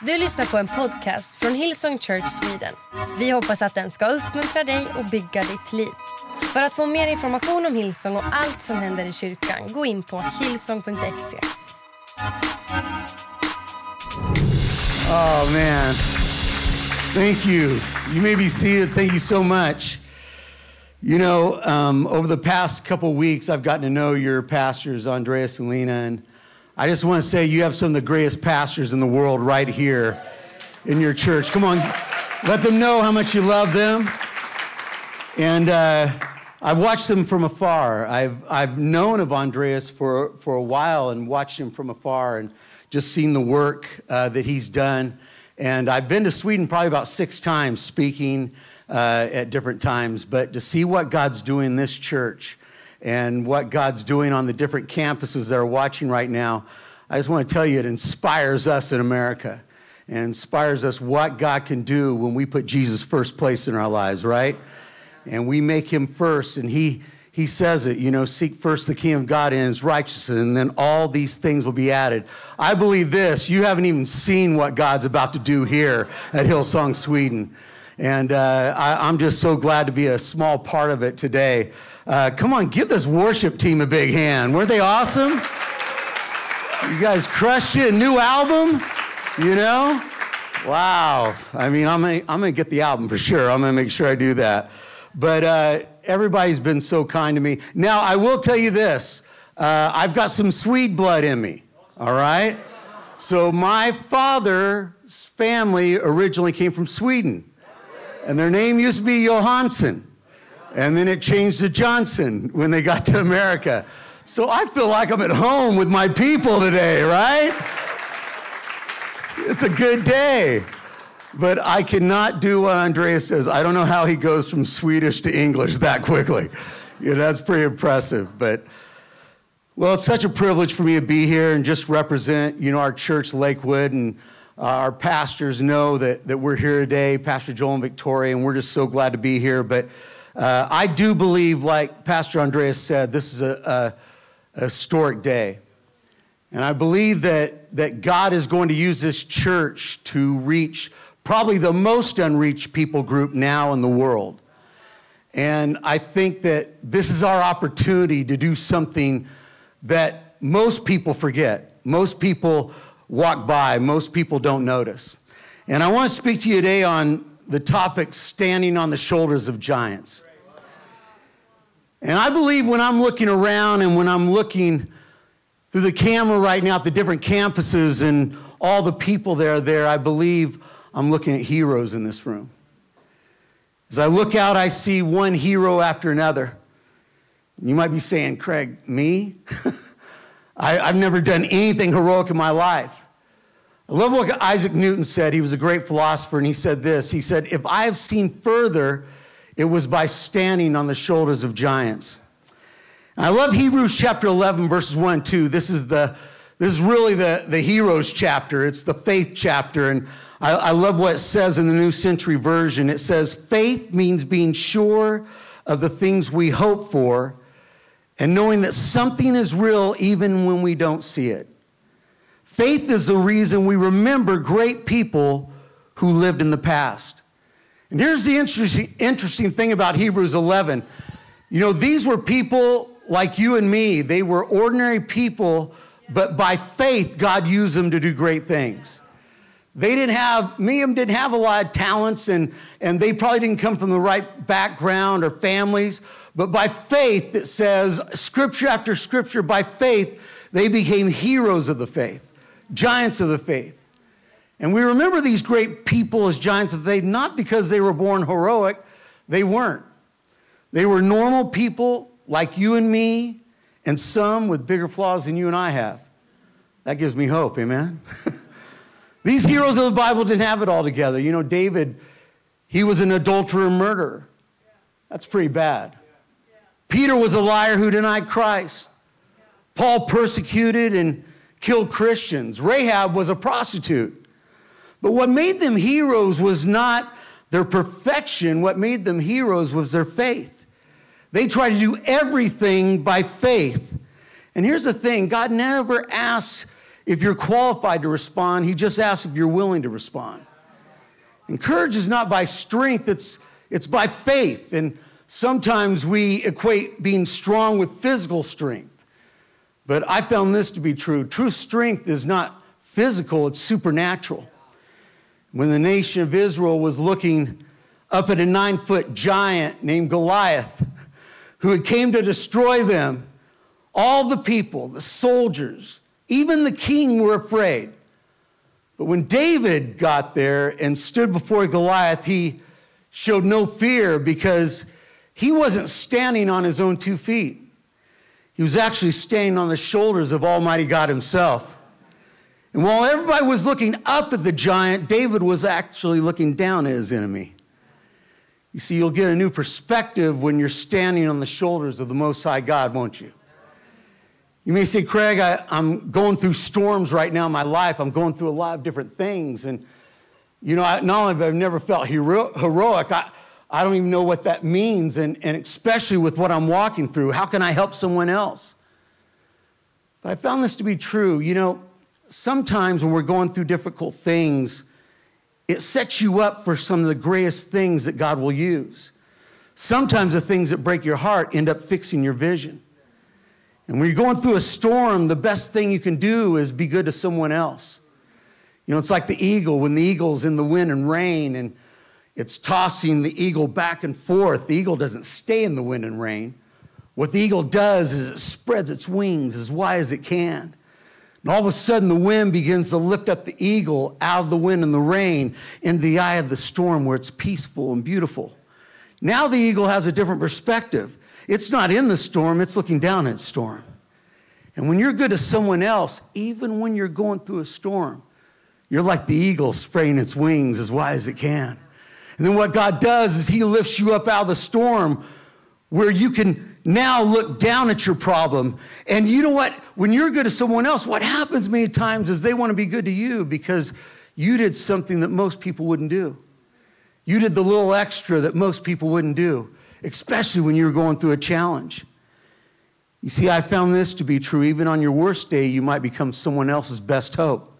Du lyssnar på en podcast från Hillsong Church Sweden. Vi hoppas att den ska uppmuntra dig och bygga ditt liv. För att få mer information om Hillsong och allt som händer i kyrkan, gå in på hillsong.se. Oh, man. Thank you. You may be seated. Thank you so much. You know, um, over the past couple weeks, I've gotten to know your pastors, Andreas and Lena, and I just want to say you have some of the greatest pastors in the world right here in your church. Come on, let them know how much you love them. And uh, I've watched them from afar. I've, I've known of Andreas for, for a while and watched him from afar and just seen the work uh, that he's done. And I've been to Sweden probably about six times speaking uh, at different times. But to see what God's doing in this church, and what God's doing on the different campuses that are watching right now, I just want to tell you it inspires us in America. and inspires us what God can do when we put Jesus first place in our lives, right? And we make him first, and he he says it, you know, seek first the kingdom of God and his righteousness, and then all these things will be added. I believe this, you haven't even seen what God's about to do here at Hillsong, Sweden. And uh, I, I'm just so glad to be a small part of it today. Uh, come on, give this worship team a big hand. Weren't they awesome? You guys crushed it. A new album, you know? Wow. I mean, I'm gonna, I'm gonna get the album for sure. I'm gonna make sure I do that. But uh, everybody's been so kind to me. Now, I will tell you this uh, I've got some Swede blood in me, all right? So, my father's family originally came from Sweden, and their name used to be Johansson. And then it changed to Johnson when they got to America. So I feel like I'm at home with my people today, right? It's a good day. But I cannot do what Andreas does. I don't know how he goes from Swedish to English that quickly. Know, that's pretty impressive. But well, it's such a privilege for me to be here and just represent, you know, our church, Lakewood, and uh, our pastors know that, that we're here today, Pastor Joel and Victoria, and we're just so glad to be here. But uh, I do believe, like Pastor Andreas said, this is a, a, a historic day. And I believe that, that God is going to use this church to reach probably the most unreached people group now in the world. And I think that this is our opportunity to do something that most people forget. Most people walk by, most people don't notice. And I want to speak to you today on the topic standing on the shoulders of giants. And I believe when I'm looking around and when I'm looking through the camera right now at the different campuses and all the people that are there, I believe I'm looking at heroes in this room. As I look out, I see one hero after another. You might be saying, Craig, me? I, have never done anything heroic in my life. I love what Isaac Newton said. He was a great philosopher, and he said this He said, If I have seen further, it was by standing on the shoulders of giants. I love Hebrews chapter 11, verses 1 and 2. This is, the, this is really the, the heroes chapter, it's the faith chapter. And I, I love what it says in the New Century Version. It says, Faith means being sure of the things we hope for and knowing that something is real even when we don't see it. Faith is the reason we remember great people who lived in the past. And here's the interesting, interesting thing about Hebrews 11. You know, these were people like you and me. They were ordinary people, but by faith, God used them to do great things. They didn't have, me and didn't have a lot of talents, and, and they probably didn't come from the right background or families. But by faith, it says, scripture after scripture, by faith, they became heroes of the faith, giants of the faith. And we remember these great people as giants of faith not because they were born heroic, they weren't. They were normal people like you and me, and some with bigger flaws than you and I have. That gives me hope, amen? These heroes of the Bible didn't have it all together. You know, David, he was an adulterer and murderer. That's pretty bad. Peter was a liar who denied Christ. Paul persecuted and killed Christians. Rahab was a prostitute. But what made them heroes was not their perfection, what made them heroes was their faith. They tried to do everything by faith. And here's the thing God never asks if you're qualified to respond. He just asks if you're willing to respond. And courage is not by strength, it's, it's by faith. And sometimes we equate being strong with physical strength. But I found this to be true. True strength is not physical, it's supernatural. When the nation of Israel was looking up at a nine foot giant named Goliath, who had came to destroy them, all the people, the soldiers, even the king were afraid. But when David got there and stood before Goliath, he showed no fear because he wasn't standing on his own two feet. He was actually standing on the shoulders of Almighty God Himself. And while everybody was looking up at the giant, David was actually looking down at his enemy. You see, you'll get a new perspective when you're standing on the shoulders of the Most High God, won't you? You may say, Craig, I, am going through storms right now in my life. I'm going through a lot of different things. And, you know, I, not only have I never felt hero, heroic, I, I don't even know what that means. And, and especially with what I'm walking through, how can I help someone else? But I found this to be true. You know, sometimes when we're going through difficult things, it sets you up for some of the greatest things that God will use. Sometimes the things that break your heart end up fixing your vision. And when you're going through a storm, the best thing you can do is be good to someone else. You know, it's like the eagle when the eagle's in the wind and rain and it's tossing the eagle back and forth. The eagle doesn't stay in the wind and rain. What the eagle does is it spreads its wings as wide as it can. And all of a sudden, the wind begins to lift up the eagle out of the wind and the rain into the eye of the storm where it's peaceful and beautiful. Now the eagle has a different perspective. It's not in the storm, it's looking down at storm. And when you're good to someone else, even when you're going through a storm, you're like the eagle spraying its wings as wide as it can. And then what God does is He lifts you up out of the storm where you can now look down at your problem. And you know what? When you're good to someone else, what happens many times is they want to be good to you because you did something that most people wouldn't do. You did the little extra that most people wouldn't do especially when you're going through a challenge. You see, I found this to be true. Even on your worst day, you might become someone else's best hope.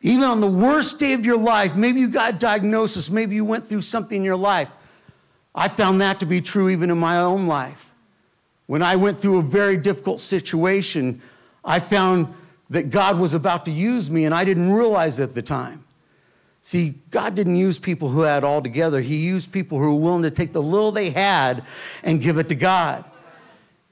Even on the worst day of your life, maybe you got a diagnosis, maybe you went through something in your life. I found that to be true even in my own life. When I went through a very difficult situation, I found that God was about to use me, and I didn't realize it at the time. See, God didn't use people who had all together. He used people who were willing to take the little they had and give it to God.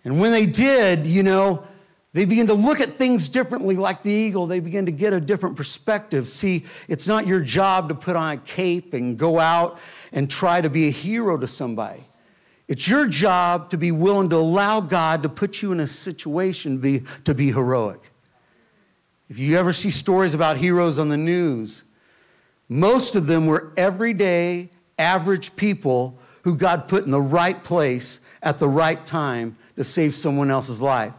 And when they did, you know, they begin to look at things differently like the eagle. They begin to get a different perspective. See, it's not your job to put on a cape and go out and try to be a hero to somebody. It's your job to be willing to allow God to put you in a situation be, to be heroic. If you ever see stories about heroes on the news, most of them were everyday, average people who God put in the right place at the right time to save someone else's life.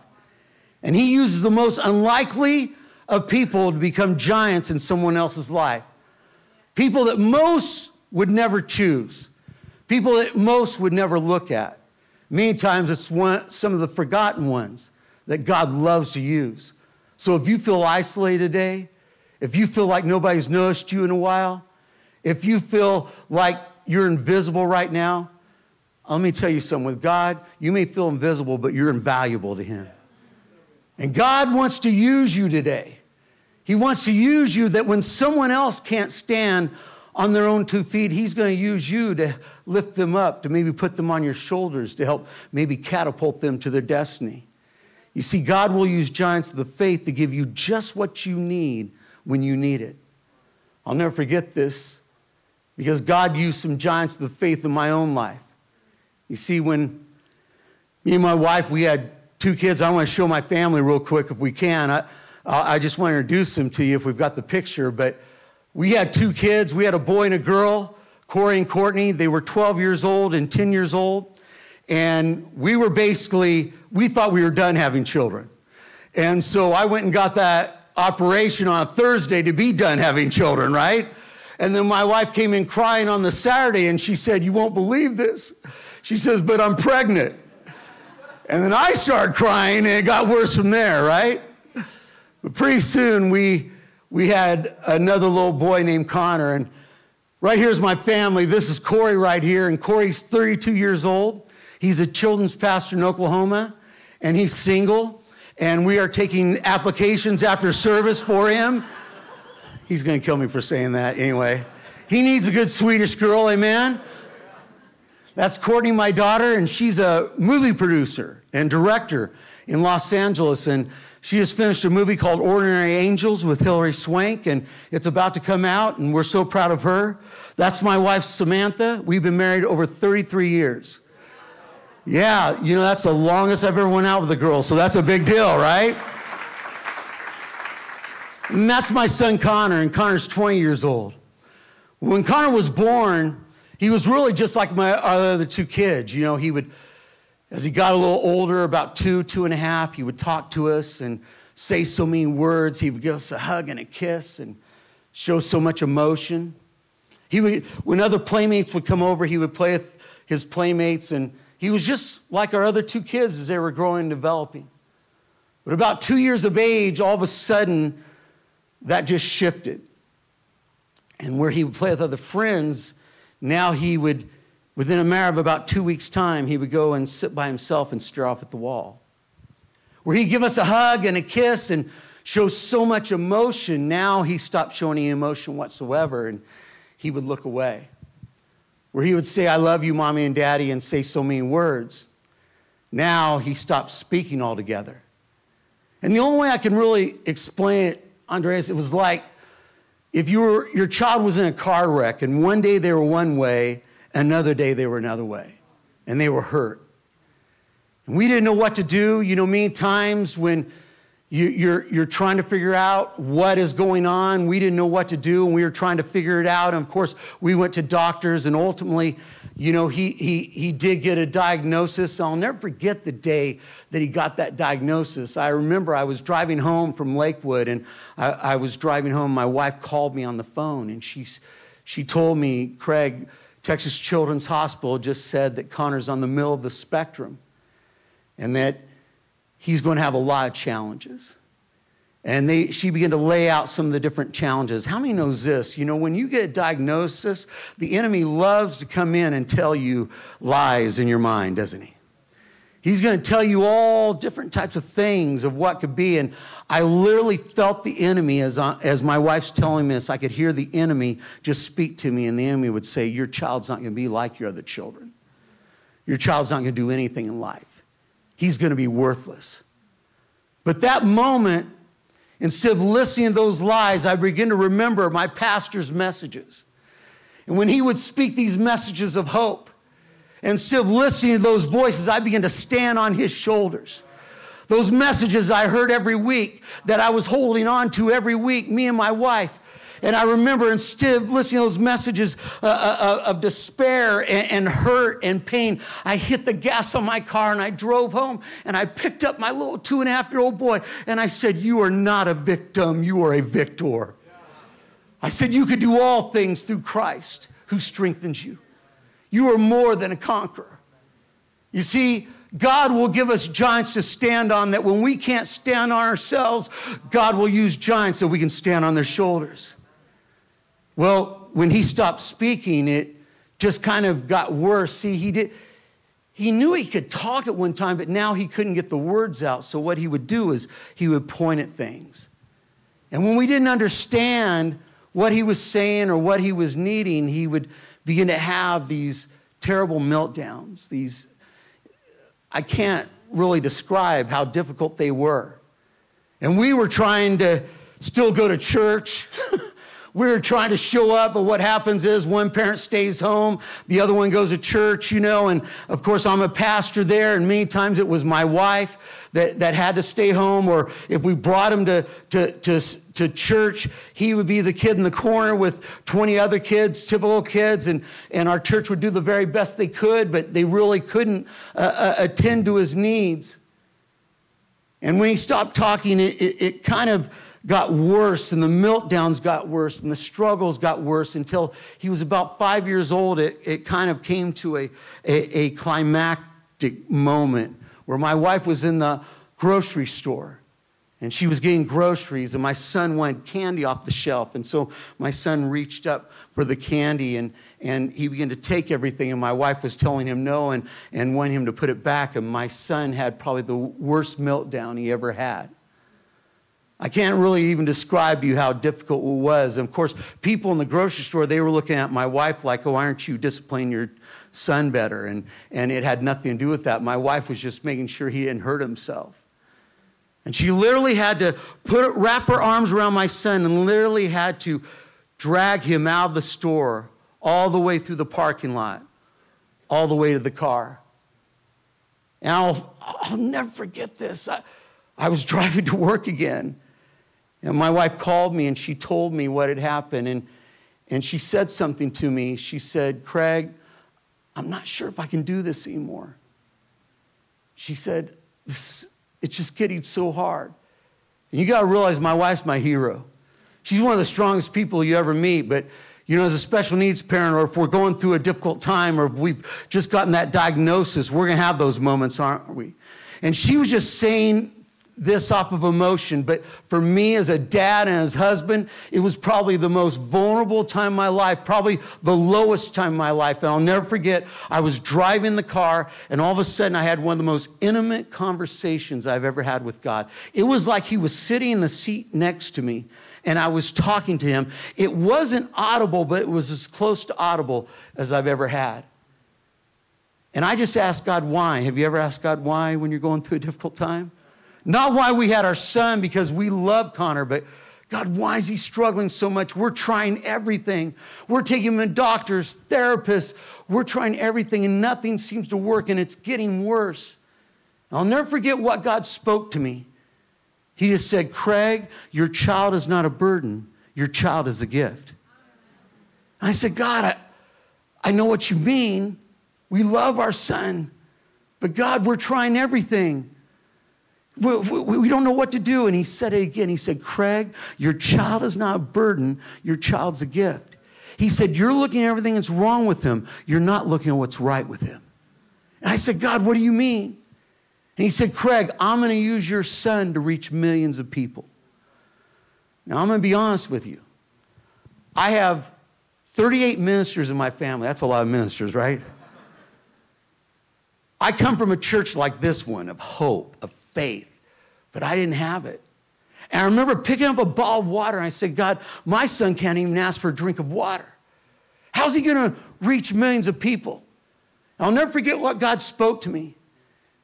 And He uses the most unlikely of people to become giants in someone else's life. People that most would never choose, people that most would never look at. Many times it's one, some of the forgotten ones that God loves to use. So if you feel isolated today, if you feel like nobody's noticed you in a while, if you feel like you're invisible right now, let me tell you something. With God, you may feel invisible, but you're invaluable to Him. And God wants to use you today. He wants to use you that when someone else can't stand on their own two feet, He's going to use you to lift them up, to maybe put them on your shoulders, to help maybe catapult them to their destiny. You see, God will use giants of the faith to give you just what you need when you need it. I'll never forget this because God used some giants of the faith in my own life. You see, when me and my wife, we had two kids, I want to show my family real quick if we can. I, I just want to introduce them to you if we've got the picture. But we had two kids. We had a boy and a girl, Corey and Courtney. They were 12 years old and 10 years old. And we were basically, we thought we were done having children. And so I went and got that operation on a Thursday to be done having children, right? And then my wife came in crying on the Saturday and she said, You won't believe this. She says, But I'm pregnant. And then I started crying and it got worse from there, right? But pretty soon we, we had another little boy named Connor. And right here's my family. This is Corey right here. And Corey's 32 years old. He's a children's pastor in Oklahoma, and he's single. And we are taking applications after service for him. He's going to kill me for saying that anyway. He needs a good Swedish girl, amen? That's Courtney, my daughter, and she's a movie producer and director in Los Angeles. And she just finished a movie called Ordinary Angels with Hilary Swank, and it's about to come out, and we're so proud of her. That's my wife, Samantha. We've been married over 33 years. Yeah, you know, that's the longest I've ever went out with a girl, so that's a big deal, right? And that's my son Connor, and Connor's 20 years old. When Connor was born, he was really just like my other two kids. You know, he would as he got a little older, about two, two and a half, he would talk to us and say so many words. He would give us a hug and a kiss and show so much emotion. He would, when other playmates would come over, he would play with his playmates, and he was just like our other two kids as they were growing and developing. But about two years of age, all of a sudden, that just shifted. And where he would play with other friends, now he would Within a matter of about two weeks' time, he would go and sit by himself and stare off at the wall. Where he'd give us a hug and a kiss and show so much emotion, now he stopped showing any emotion whatsoever and he would look away. Where he would say, I love you, mommy and daddy, and say so many words. Now he stopped speaking altogether. And the only way I can really explain it, Andreas, it was like if you were, your child was in a car wreck and one day they were one way Another day they were another way, and they were hurt. And we didn't know what to do. You know, many times when you, are you're, you're trying to figure out what is going on, we didn't know what to do, and we were trying to figure it out. And of course, we went to doctors, and ultimately, you know, he, he, he did get a diagnosis. I'll never forget the day that he got that diagnosis. I remember I was driving home from Lakewood, and I, I was driving home. My wife called me on the phone, and she, she told me, Craig, Texas Children's Hospital just said that Connor's on the middle of the spectrum and that he's going to have a lot of challenges. And they, she began to lay out some of the different challenges. How many knows this? You know, when you get a diagnosis, the enemy loves to come in and tell you lies in your mind, doesn't he? He's going to tell you all different types of things of what could be. And I literally felt the enemy as, I, as my wife's telling me this. I could hear the enemy just speak to me, and the enemy would say, Your child's not going to be like your other children. Your child's not going to do anything in life. He's going to be worthless. But that moment, instead of listening to those lies, I begin to remember my pastor's messages. And when he would speak these messages of hope, Instead of listening to those voices, I began to stand on his shoulders. Those messages I heard every week that I was holding on to every week, me and my wife. And I remember instead of listening to those messages uh, uh, uh, of despair and, and, hurt and pain, I hit the gas on my car and I drove home and I picked up my little two and a half year old boy and I said, You are not a victim, you are a victor. I said, You could do all things through Christ who strengthens you. You are more than a conqueror. You see, God will give us giants to stand on that when we can't stand on ourselves, God will use giants that we can stand on their shoulders. Well, when he stopped speaking, it just kind of got worse. See, he did he knew he could talk at one time, but now he couldn't get the words out. So what he would do is he would point at things. And when we didn't understand what he was saying or what he was needing, he would begin to have these terrible meltdowns. These, I can't really describe how difficult they were. And we were trying to still go to church. we were trying to show up, but what happens is one parent stays home, the other one goes to church, you know, and of course I'm a pastor there, and many times it was my wife that, that had to stay home, or if we brought him to, to, to, to church, he would be the kid in the corner with 20 other kids, typical kids, and, and our church would do the very best they could, but they really couldn't uh, uh, attend to his needs. And when he stopped talking, it, it, it kind of got worse, and the meltdowns got worse, and the struggles got worse until he was about five years old. It, it kind of came to a, a, a climactic moment where my wife was in the grocery store and she was getting groceries and my son wanted candy off the shelf. And so my son reached up for the candy and, and he began to take everything. And my wife was telling him no and, and wanting him to put it back. And my son had probably the worst meltdown he ever had. I can't really even describe to you how difficult it was. And of course people in the grocery store they were looking at my wife like oh why aren't you disciplining your son better? And, and it had nothing to do with that. My wife was just making sure he didn't hurt himself and she literally had to put, wrap her arms around my son and literally had to drag him out of the store all the way through the parking lot, all the way to the car. And I'll, I'll never forget this. I, I was driving to work again, and my wife called me and she told me what had happened. And, and she said something to me. She said, Craig, I'm not sure if I can do this anymore. She said, this, it's just getting so hard. And you got to realize my wife's my hero. She's one of the strongest people you ever meet, but you know, as a special needs parent, or if we're going through a difficult time, or if we've just gotten that diagnosis, we're going to have those moments, aren't we? And she was just saying this off of emotion, but for me as a dad and as husband, it was probably the most vulnerable time in my life, probably the lowest time in my life. And I'll never forget, I was driving the car, and all of a sudden I had one of the most intimate conversations I've ever had with God. It was like He was sitting in the seat next to me, and I was talking to Him. It wasn't audible, but it was as close to audible as I've ever had. And I just asked God why. Have you ever asked God why when you're going through a difficult time? Not why we had our son because we love Connor, but God, why is he struggling so much? We're trying everything. We're taking him to doctors, therapists. We're trying everything, and nothing seems to work, and it's getting worse. I'll never forget what God spoke to me. He just said, Craig, your child is not a burden, your child is a gift. I said, God, I, I know what you mean. We love our son, but God, we're trying everything we, we, we, don't know what to do. And he said it again. He said, Craig, your child is not a burden, your child's a gift. He said, You're looking at everything that's wrong with him, you're not looking at what's right with him. And I said, God, what do you mean? And he said, Craig, I'm going to use your son to reach millions of people. Now, I'm going to be honest with you. I have 38 ministers in my family. That's a lot of ministers, right? I come from a church like this one of hope, of faith, but I didn't have it. And I remember picking up a ball of water and I said, God, my son can't even ask for a drink of water. How's he going to reach millions of people? I'll never forget what God spoke to me.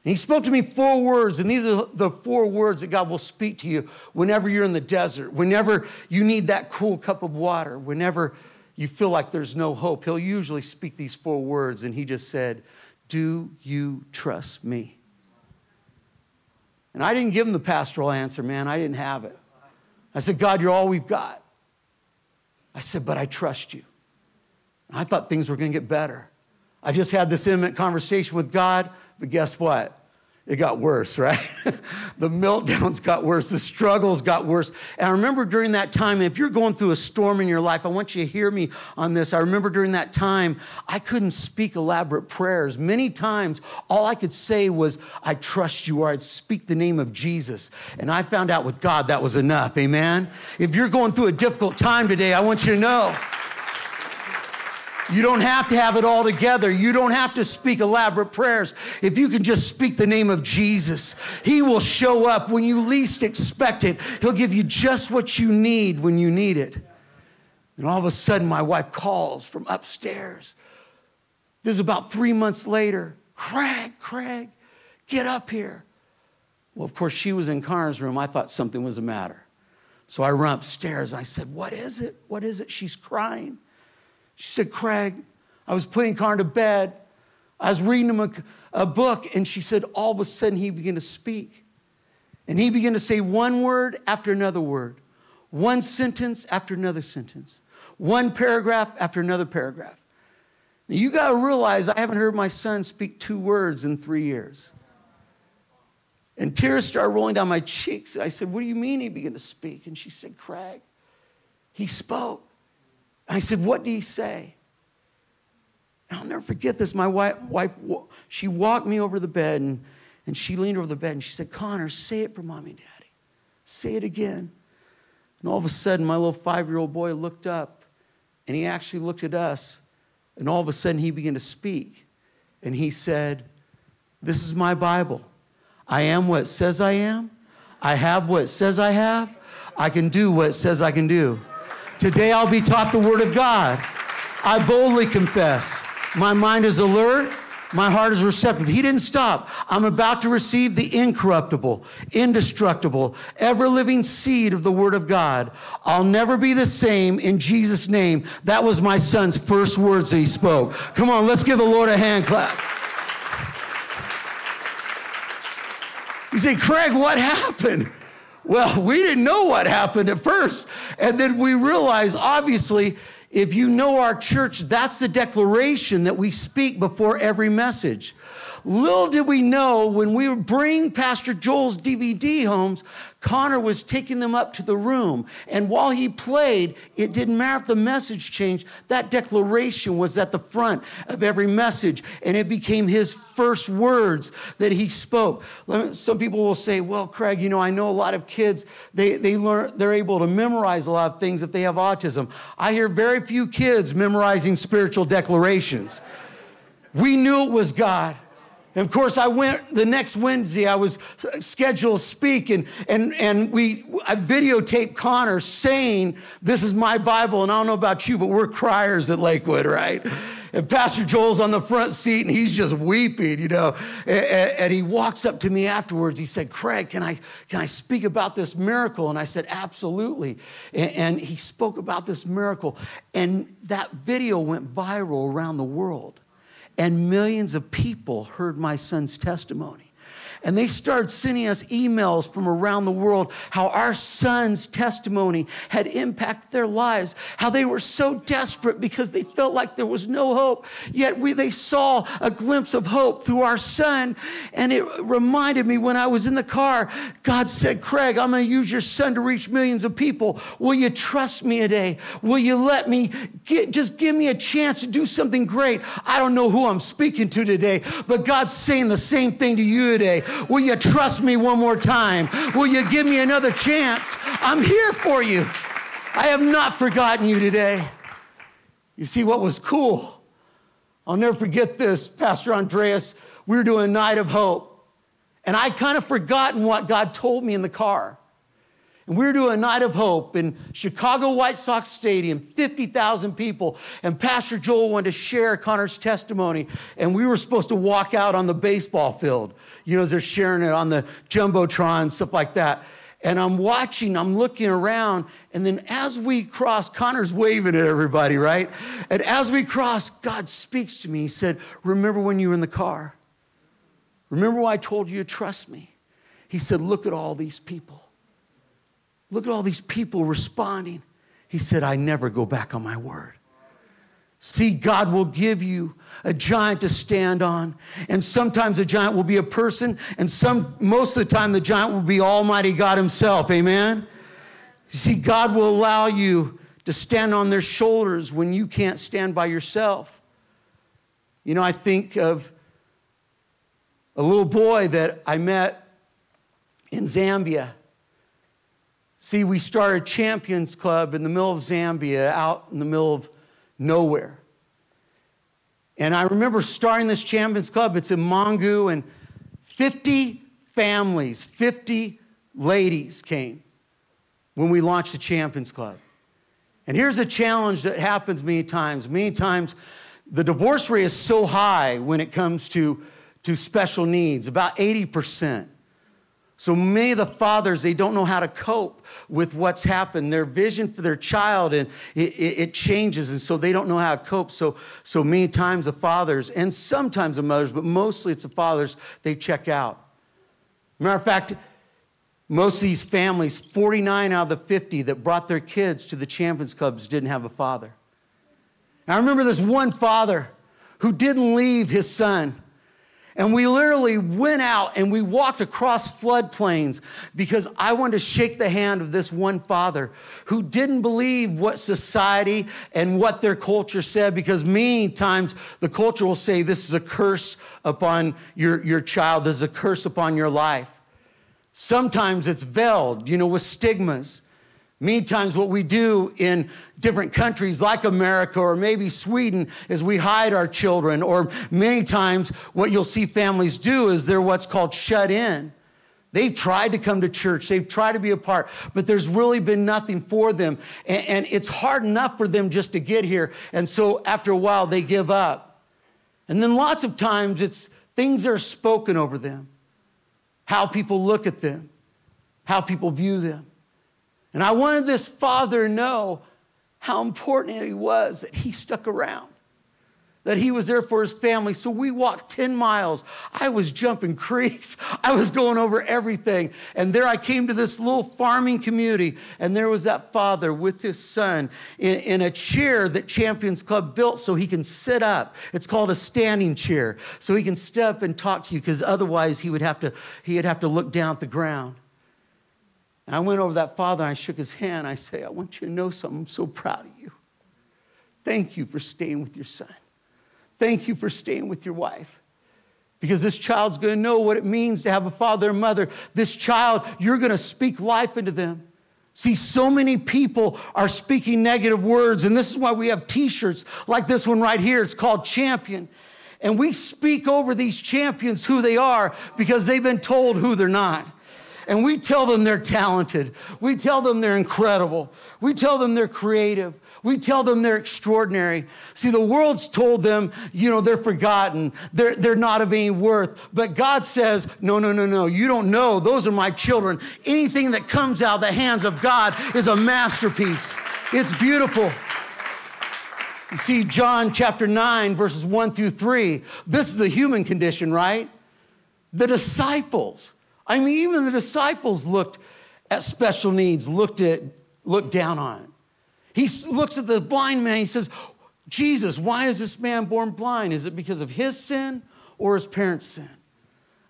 And he spoke to me four words, and these are the four words that God will speak to you whenever you're in the desert, whenever you need that cool cup of water, whenever you feel like there's no hope. He'll usually speak these four words, and he just said, Do you trust me? And I didn't give him the pastoral answer, man. I didn't have it. I said, God, you're all we've got. I said, but I trust you. And I thought things were going to get better. I just had this intimate conversation with God, but guess what? It got worse, right? the meltdowns got worse, the struggles got worse. And I remember during that time, if you're going through a storm in your life, I want you to hear me on this. I remember during that time, I couldn't speak elaborate prayers. Many times, all I could say was, I trust you, or I'd speak the name of Jesus. And I found out with God that was enough. Amen? If you're going through a difficult time today, I want you to know. You don't have to have it all together. You don't have to speak elaborate prayers. If you can just speak the name of Jesus, He will show up when you least expect it. He'll give you just what you need when you need it. And all of a sudden, my wife calls from upstairs. This is about three months later. Craig, Craig, get up here. Well, of course, she was in Connor's room. I thought something was the matter. So I run upstairs. And I said, What is it? What is it? She's crying. She said, Craig, I was putting Connor to bed. I was reading him a, a book, and she said, all of a sudden he began to speak. And he began to say one word after another word, one sentence after another sentence, one paragraph after another paragraph. Now you got to realize I haven't heard my son speak two words in three years. And tears started rolling down my cheeks. I said, What do you mean he began to speak? And she said, Craig, he spoke. I said, What do you say? And I'll never forget this. My wife, wife, she walked me over the bed and, and she leaned over the bed and she said, Connor, say it for mommy and daddy. Say it again. And all of a sudden, my little five year old boy looked up and he actually looked at us. And all of a sudden, he began to speak. And he said, This is my Bible. I am what it says I am. I have what it says I have. I can do what it says I can do. Today, I'll be taught the Word of God. I boldly confess. My mind is alert. My heart is receptive. He didn't stop. I'm about to receive the incorruptible, indestructible, ever living seed of the Word of God. I'll never be the same in Jesus' name. That was my son's first words that he spoke. Come on, let's give the Lord a hand clap. You say, Craig, what happened? Well, we didn't know what happened at first. And then we realized, obviously, if you know our church, that's the declaration that we speak before every message. Little did we know when we would bring Pastor Joel's DVD homes, Connor was taking them up to the room. And while he played, it didn't matter if the message changed, that declaration was at the front of every message. And it became his first words that he spoke. Some people will say, Well, Craig, you know, I know a lot of kids, they, they learn, they're able to memorize a lot of things if they have autism. I hear very few kids memorizing spiritual declarations. We knew it was God. And of course, I went the next Wednesday, I was scheduled to speak, and, and, and we, I videotaped Connor saying, This is my Bible. And I don't know about you, but we're criers at Lakewood, right? And Pastor Joel's on the front seat and he's just weeping, you know. And, and, he walks up to me afterwards. He said, Craig, can I, can I speak about this miracle? And I said, Absolutely. And, and he spoke about this miracle. And that video went viral around the world and millions of people heard my son's testimony. And they started sending us emails from around the world how our son's testimony had impacted their lives, how they were so desperate because they felt like there was no hope. Yet we, they saw a glimpse of hope through our son. And it reminded me when I was in the car, God said, Craig, I'm going to use your son to reach millions of people. Will you trust me today? Will you let me get, just give me a chance to do something great? I don't know who I'm speaking to today, but God's saying the same thing to you today. Will you trust me one more time? Will you give me another chance? I'm here for you. I have not forgotten you today. You see what was cool? I'll never forget this, Pastor Andreas. We were doing a night of hope, and I kind of forgotten what God told me in the car. And we were doing a night of hope in Chicago White Sox Stadium, 50,000 people. And Pastor Joel wanted to share Connor's testimony. And we were supposed to walk out on the baseball field. You know, they're sharing it on the Jumbotron, and stuff like that. And I'm watching, I'm looking around. And then as we cross, Connor's waving at everybody, right? And as we cross, God speaks to me. He said, Remember when you were in the car? Remember why I told you to trust me? He said, Look at all these people. Look at all these people responding. He said, I never go back on my word. See, God will give you a giant to stand on. And sometimes a giant will be a person, and some most of the time the giant will be Almighty God Himself. Amen. See, God will allow you to stand on their shoulders when you can't stand by yourself. You know, I think of a little boy that I met in Zambia. See, we started Champions Club in the middle of Zambia, out in the middle of nowhere. And I remember starting this Champions Club, it's in Mongu, and 50 families, 50 ladies came when we launched the Champions Club. And here's a challenge that happens many times. Many times, the divorce rate is so high when it comes to, to special needs, about 80%. So many of the fathers, they don't know how to cope with what's happened. Their vision for their child and it, it, it, changes, and so they don't know how to cope. So, so many times the fathers, and sometimes the mothers, but mostly it's the fathers, they check out. Matter of fact, most of these families, 49 out of the 50 that brought their kids to the Champions Clubs didn't have a father. And I remember this one father who didn't leave his son and we literally went out and we walked across floodplains because I wanted to shake the hand of this one father who didn't believe what society and what their culture said because many times the culture will say this is a curse upon your, your child, this is a curse upon your life. Sometimes it's veiled, you know, with stigmas. Many times, what we do in different countries like America or maybe Sweden is we hide our children. Or many times, what you'll see families do is they're what's called shut in. They've tried to come to church, they've tried to be a part, but there's really been nothing for them. And, and, it's hard enough for them just to get here. And so after a while, they give up. And then lots of times, it's things that are spoken over them, how people look at them, how people view them. And I wanted this father to know how important he was that he stuck around that he was there for his family. So we walked 10 miles. I was jumping creeks. I was going over everything. And there I came to this little farming community, and there was that father with his son in, in a chair that Champions Club built so he can sit up. It's called a standing chair. So he can step and talk to you, because otherwise he would have to, he'd have to look down at the ground. And I went over that father and I shook his hand. I say, I want you to know something. I'm so proud of you. Thank you for staying with your son. Thank you for staying with your wife. Because this child's gonna know what it means to have a father and mother. This child, you're gonna speak life into them. See, so many people are speaking negative words, and this is why we have t shirts like this one right here. It's called Champion. And we speak over these champions who they are because they've been told who they're not. And we tell them they're talented. We tell them they're incredible. We tell them they're creative. We tell them they're extraordinary. See, the world's told them, you know, they're forgotten, they're, they're not of any worth. But God says, no, no, no, no, you don't know. Those are my children. Anything that comes out of the hands of God is a masterpiece. It's beautiful. You see, John chapter 9, verses 1 through 3, this is the human condition, right? The disciples, I mean, even the disciples looked at special needs, looked at, looked down on it. He looks at the blind man. He says, Jesus, why is this man born blind? Is it because of his sin or his parents' sin?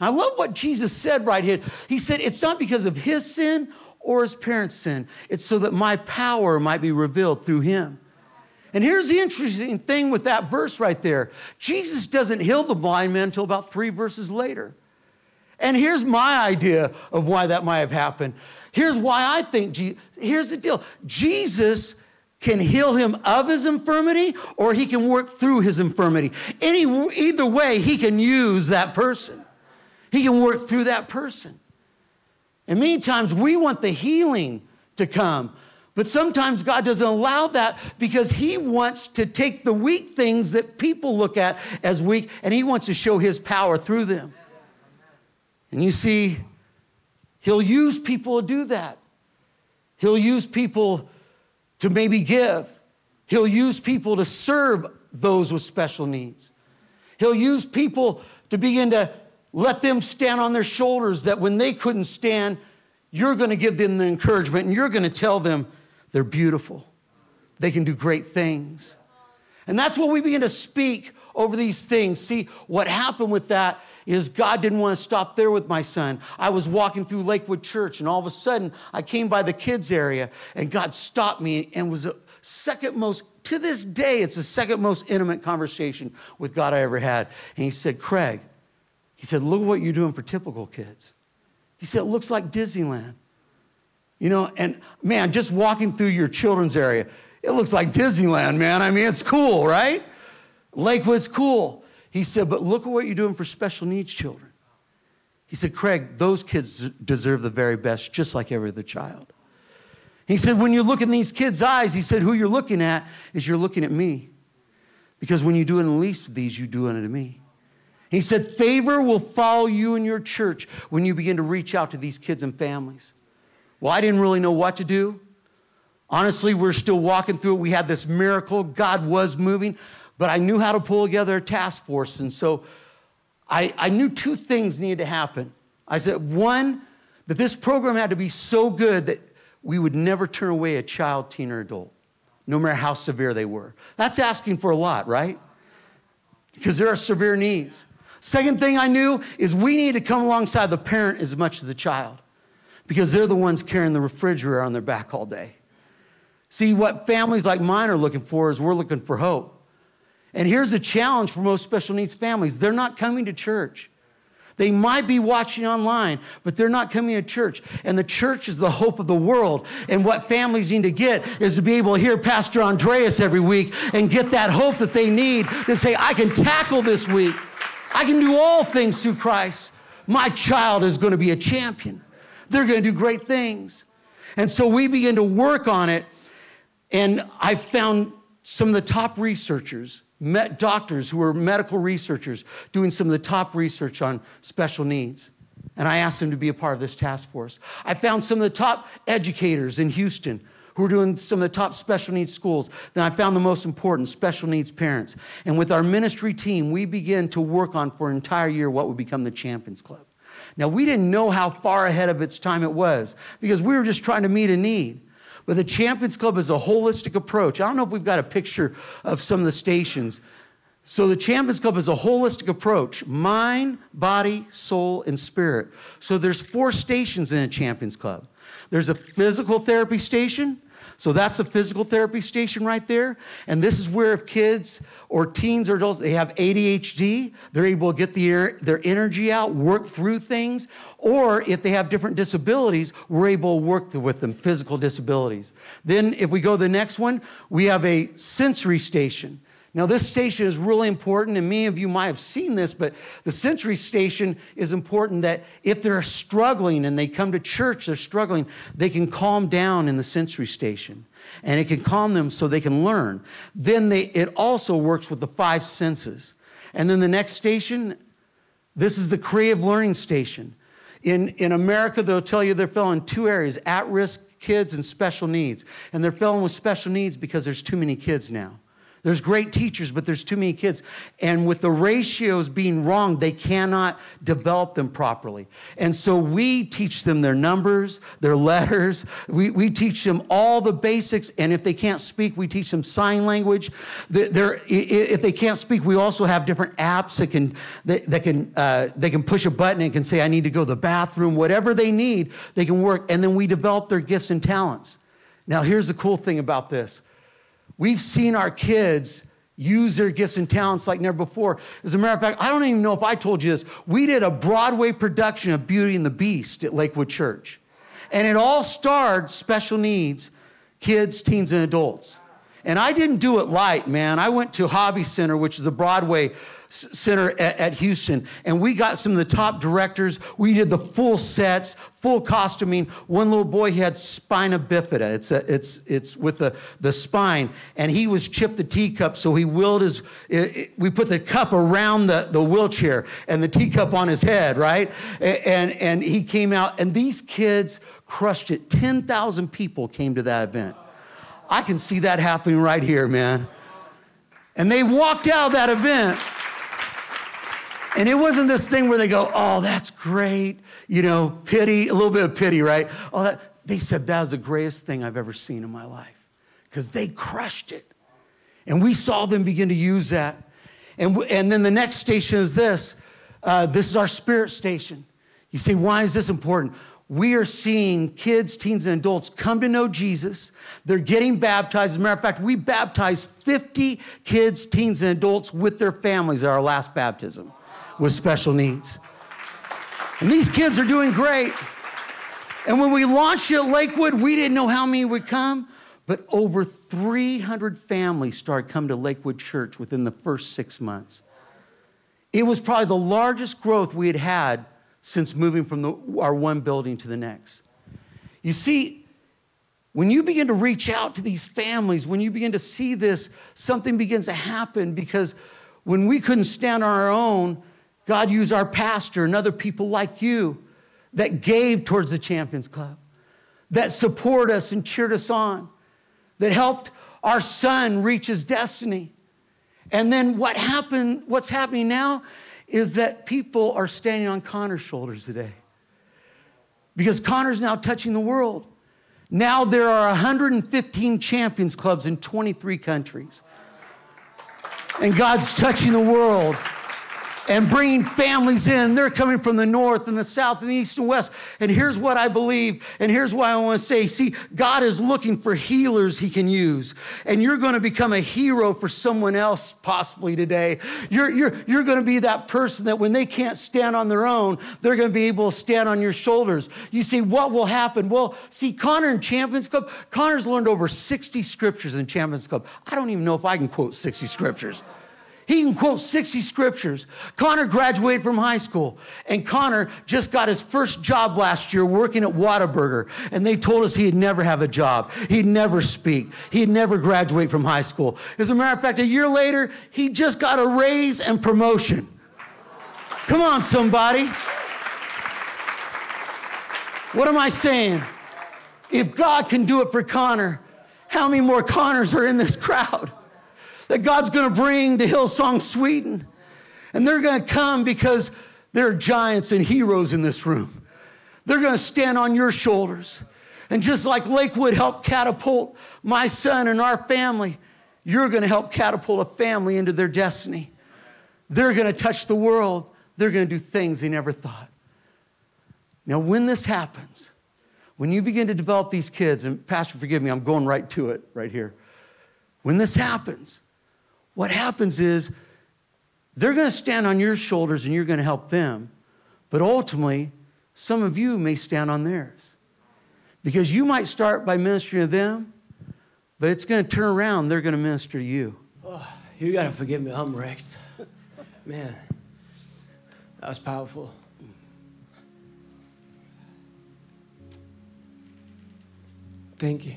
I love what Jesus said right here. He said, It's not because of his sin or his parents' sin, it's so that my power might be revealed through him. And here's the interesting thing with that verse right there Jesus doesn't heal the blind man until about three verses later. And here's my idea of why that might have happened. Here's why I think, here's the deal Jesus can heal him of his infirmity or he can work through his infirmity. Any, either way, he can use that person. He can work through that person. And many times we want the healing to come, but sometimes God doesn't allow that because he wants to take the weak things that people look at as weak and he wants to show his power through them. And you see, he'll use people to do that. He'll use people to maybe give. He'll use people to serve those with special needs. He'll use people to begin to let them stand on their shoulders that when they couldn't stand, you're going to give them the encouragement and you're going to tell them they're beautiful. They can do great things. And that's what we begin to speak over these things. See, what happened with that is God didn't want to stop there with my son. I was walking through Lakewood Church, and all of a sudden, I came by the kids' area, and God stopped me and was a second most, to this day, it's the second most intimate conversation with God I ever had. And He said, Craig, He said, look what you're doing for typical kids. He said, it looks like Disneyland. You know, and man, just walking through your children's area, it looks like Disneyland, man. I mean, it's cool, right? Lakewood's cool. He said, But look at what you're doing for special needs children. He said, Craig, those kids deserve the very best, just like every other child. He said, When you look in these kids' eyes, he said, Who you're looking at is you're looking at me. Because when you do it in the least of these, you do it unto me. He said, Favor will follow you in your church when you begin to reach out to these kids and families. Well, I didn't really know what to do. Honestly, we're still walking through it. We had this miracle. God was moving but I knew how to pull together a task force. And so I, I knew two things needed to happen. I said, one, that this program had to be so good that we would never turn away a child, teen, or adult, no matter how severe they were. That's asking for a lot, right? Because there are severe needs. Second thing I knew is we need to come alongside the parent as much as the child because they're the ones carrying the refrigerator on their back all day. See, what families like mine are looking for is we're looking for hope. And here's the challenge for most special needs families they're not coming to church. They might be watching online, but they're not coming to church. And the church is the hope of the world. And what families need to get is to be able to hear Pastor Andreas every week and get that hope that they need to say, I can tackle this week. I can do all things through Christ. My child is going to be a champion. They're going to do great things. And so we begin to work on it. And I found some of the top researchers, met doctors who were medical researchers, doing some of the top research on special needs. And I asked them to be a part of this task force. I found some of the top educators in Houston who are doing some of the top special needs schools. Then I found the most important special needs parents. And with our ministry team, we began to work on for an entire year what would become the Champions Club. Now, we didn't know how far ahead of its time it was because we were just trying to meet a need. But the Champions Club is a holistic approach. I don't know if we've got a picture of some of the stations. So the Champions Club is a holistic approach mind, body, soul, and spirit. So there's four stations in a Champions Club. There's a physical therapy station, so that's a physical therapy station right there. And this is where if kids or teens or adults, they have ADHD, they're able to get the, their energy out, work through things. Or if they have different disabilities, we're able to work with them, physical disabilities. Then if we go to the next one, we have a sensory station. Now, this station is really important, and many of you might have seen this, but the sensory station is important that if they're struggling and they come to church, they're struggling, they can calm down in the sensory station. And it can calm them so they can learn. Then they, it also works with the five senses. And then the next station, this is the creative learning station. In, in America, they'll tell you they're filling two areas at risk kids and special needs. And they're filling with special needs because there's too many kids now. There's great teachers, but there's too many kids. And with the ratios being wrong, they cannot develop them properly. And so we teach them their numbers, their letters. We, we teach them all the basics. And if they can't speak, we teach them sign language. They're, if they can't speak, we also have different apps that can, that, that can, uh, they can push a button and can say, I need to go to the bathroom. Whatever they need, they can work. And then we develop their gifts and talents. Now, here's the cool thing about this We've seen our kids use their gifts and talents like never before. As a matter of fact, I don't even know if I told you this. We did a Broadway production of Beauty and the Beast at Lakewood Church. And it all starred special needs kids, teens, and adults. And I didn't do it light, man. I went to Hobby Center, which is a Broadway Center at, at, Houston, and we got some of the top directors. We did the full sets, full costuming. One little boy he had spina bifida. It's a, it's it's with the the spine, and he was Chip the teacup, so he willed his. It, it, we put the cup around the, the wheelchair and the teacup on his head, right? And and he came out, and these kids crushed it. Ten thousand people came to that event. I can see that happening right here, man. And they walked out of that event and it wasn't this thing where they go, oh, that's great, you know, pity, a little bit of pity, right? Oh, that, they said that was the greatest thing I've ever seen in my life because they crushed it. And we saw them begin to use that. And, w- and then the next station is this uh, this is our spirit station. You say, why is this important? We are seeing kids, teens, and adults come to know Jesus. They're getting baptized. As a matter of fact, we baptized 50 kids, teens, and adults with their families at our last baptism with special needs. And these kids are doing great. And when we launched at Lakewood, we didn't know how many would come, but over 300 families started coming to Lakewood Church within the first six months. It was probably the largest growth we had had since moving from the, our one building to the next. You see, when you begin to reach out to these families, when you begin to see this, something begins to happen because when we couldn't stand on our own, God used our pastor and other people like you that gave towards the Champions Club, that support us and cheered us on, that helped our son reach his destiny. And then what happened, what's happening now is that people are standing on Connor's shoulders today. Because Connor's now touching the world. Now there are 115 champions clubs in 23 countries. And God's touching the world. And bringing families in. They're coming from the north and the south and the east and west. And here's what I believe, and here's why I want to say see, God is looking for healers he can use. And you're going to become a hero for someone else possibly today. You're, you're, you're going to be that person that when they can't stand on their own, they're going to be able to stand on your shoulders. You see, what will happen? Well, see, Connor in Champions Club, Connor's learned over 60 scriptures in Champions Club. I don't even know if I can quote 60 scriptures. He can quote 60 scriptures. Connor graduated from high school, and Connor just got his first job last year working at Whataburger. And they told us he'd never have a job, he'd never speak, he'd never graduate from high school. As a matter of fact, a year later, he just got a raise and promotion. Come on, somebody. What am I saying? If God can do it for Connor, how many more Connors are in this crowd? That God's going to bring to Hillsong Sweden. And they're going to come because there are giants and heroes in this room. They're going to stand on your shoulders. And just like Lakewood helped catapult my son and our family, you're going to help catapult a family into their destiny. They're going to touch the world. They're going to do things they never thought. Now, when this happens, when you begin to develop these kids, and Pastor, forgive me, I'm going right to it right here. When this happens, what happens is they're going to stand on your shoulders and you're going to help them. But ultimately, some of you may stand on theirs. Because you might start by ministering to them, but it's going to turn around, they're going to minister to you. Oh, you got to forgive me, I'm wrecked. Man, that was powerful. Thank you.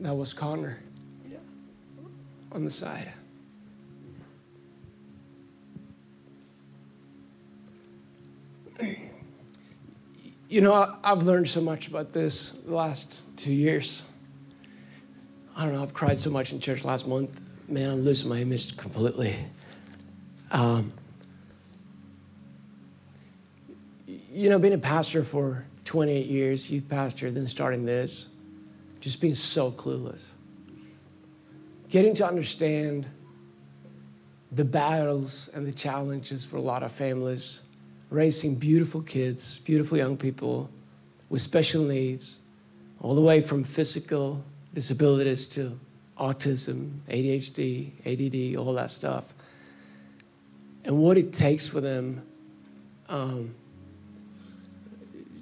That was Connor on the side. You know, I've learned so much about this the last two years. I don't know, I've cried so much in church last month. Man, I'm losing my image completely. Um, you know, being a pastor for 28 years, youth pastor, then starting this, just being so clueless. Getting to understand the battles and the challenges for a lot of families, raising beautiful kids, beautiful young people with special needs, all the way from physical disabilities to autism, ADHD, ADD, all that stuff. And what it takes for them um,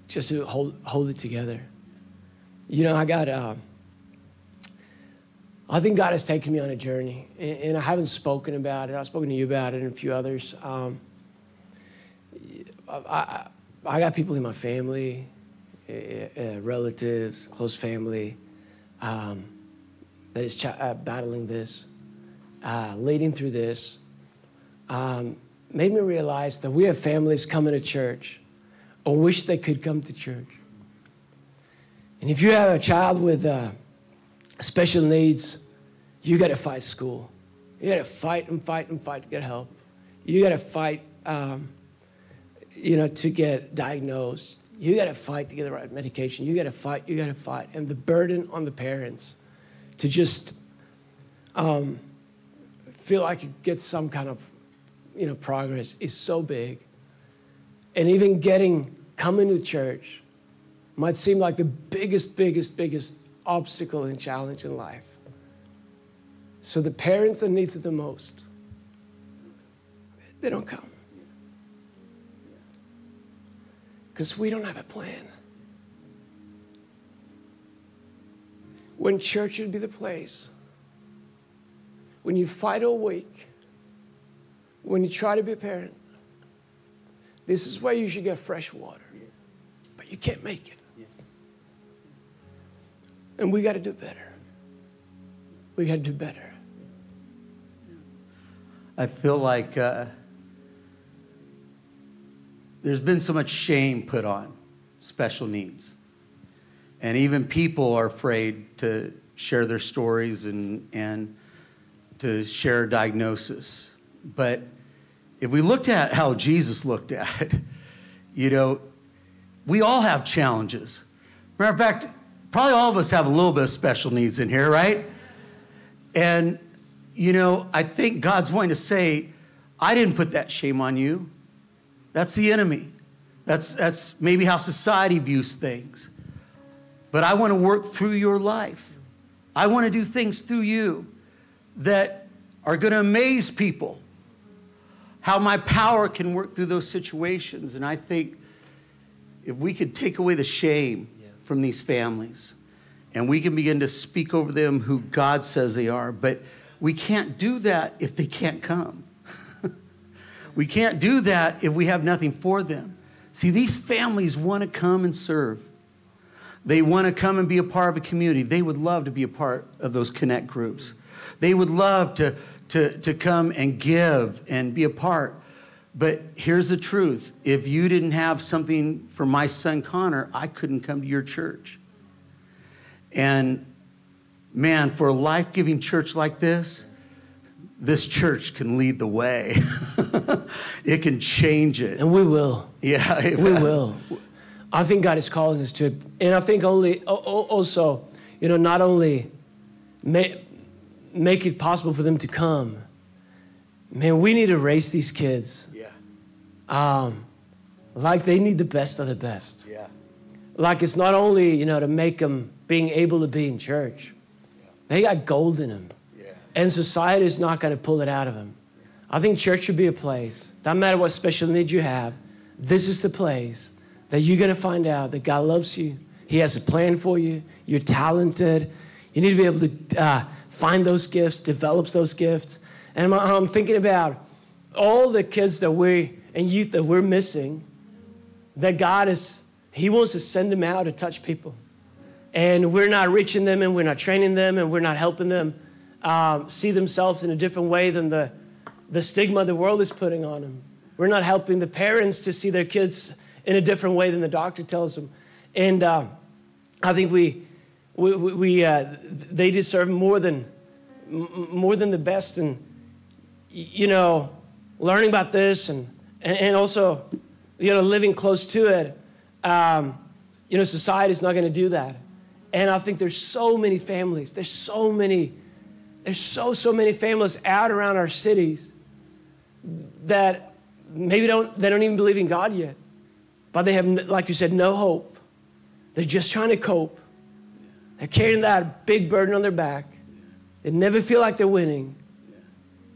just to hold, hold it together. You know, I got, uh, I think God has taken me on a journey, and, I haven't spoken about it. I've spoken to you about it and a few others. Um, I, I, I, got people in my family, uh, relatives, close family, um, that is ch- uh, battling this, uh, leading through this. Um, made me realize that we have families coming to church or wish they could come to church and if you have a child with uh, special needs, you got to fight school. You got to fight and fight and fight to get help. You got to fight, um, you know, to get diagnosed. You got to fight to get the right medication. You got to fight. You got to fight. And the burden on the parents to just um, feel like you get some kind of, you know, progress is so big. And even getting coming to church might seem like the biggest, biggest, biggest obstacle and challenge in life. So the parents that needs it the most, they don't come. Because we don't have a plan. When church should be the place, when you fight all week, when you try to be a parent, this is where you should get fresh water. But you can't make it. And we got to do better. We got to do better. I feel like uh, there's been so much shame put on special needs. And even people are afraid to share their stories and, and to share a diagnosis. But if we looked at how Jesus looked at it, you know, we all have challenges. Matter of fact, probably all of us have a little bit of special needs in here, right? And, you know, I think God's wanting to say, I didn't put that shame on you. That's the enemy. That's, that's maybe how society views things. But I want to work through your life. I want to do things through you that are going to amaze people. How my power can work through those situations. And I think if we could take away the shame from these families and we can begin to speak over them who God says they are, but we can't do that if they can't come. we can't do that if we have nothing for them. See, these families want to come and serve. They want to come and be a part of a community. They would love to be a part of those connect groups. They would love to, to, to come and give and be a part. But here's the truth if you didn't have something for my son Connor, I couldn't come to your church. And man, for a life giving church like this, this church can lead the way. it can change it. And we will. Yeah, we will. I think God is calling us to it. And I think only, also, you know, not only make, make it possible for them to come, man, we need to raise these kids. Um, like they need the best of the best. Yeah. Like it's not only, you know, to make them being able to be in church, yeah. they got gold in them. Yeah. And society is not going to pull it out of them. I think church should be a place, no matter what special needs you have, this is the place that you're going to find out that God loves you. He has a plan for you. You're talented. You need to be able to uh, find those gifts, develop those gifts. And I'm, I'm thinking about all the kids that we and youth that we're missing, that God is, He wants to send them out to touch people. And we're not reaching them and we're not training them and we're not helping them um, see themselves in a different way than the, the stigma the world is putting on them. We're not helping the parents to see their kids in a different way than the doctor tells them. And uh, I think we, we, we uh, they deserve more than, more than the best. And, you know, learning about this and, and also, you know, living close to it, um, you know, society is not going to do that. And I think there's so many families, there's so many, there's so, so many families out around our cities that maybe don't, they don't even believe in God yet. But they have, like you said, no hope. They're just trying to cope. They're carrying that big burden on their back. They never feel like they're winning.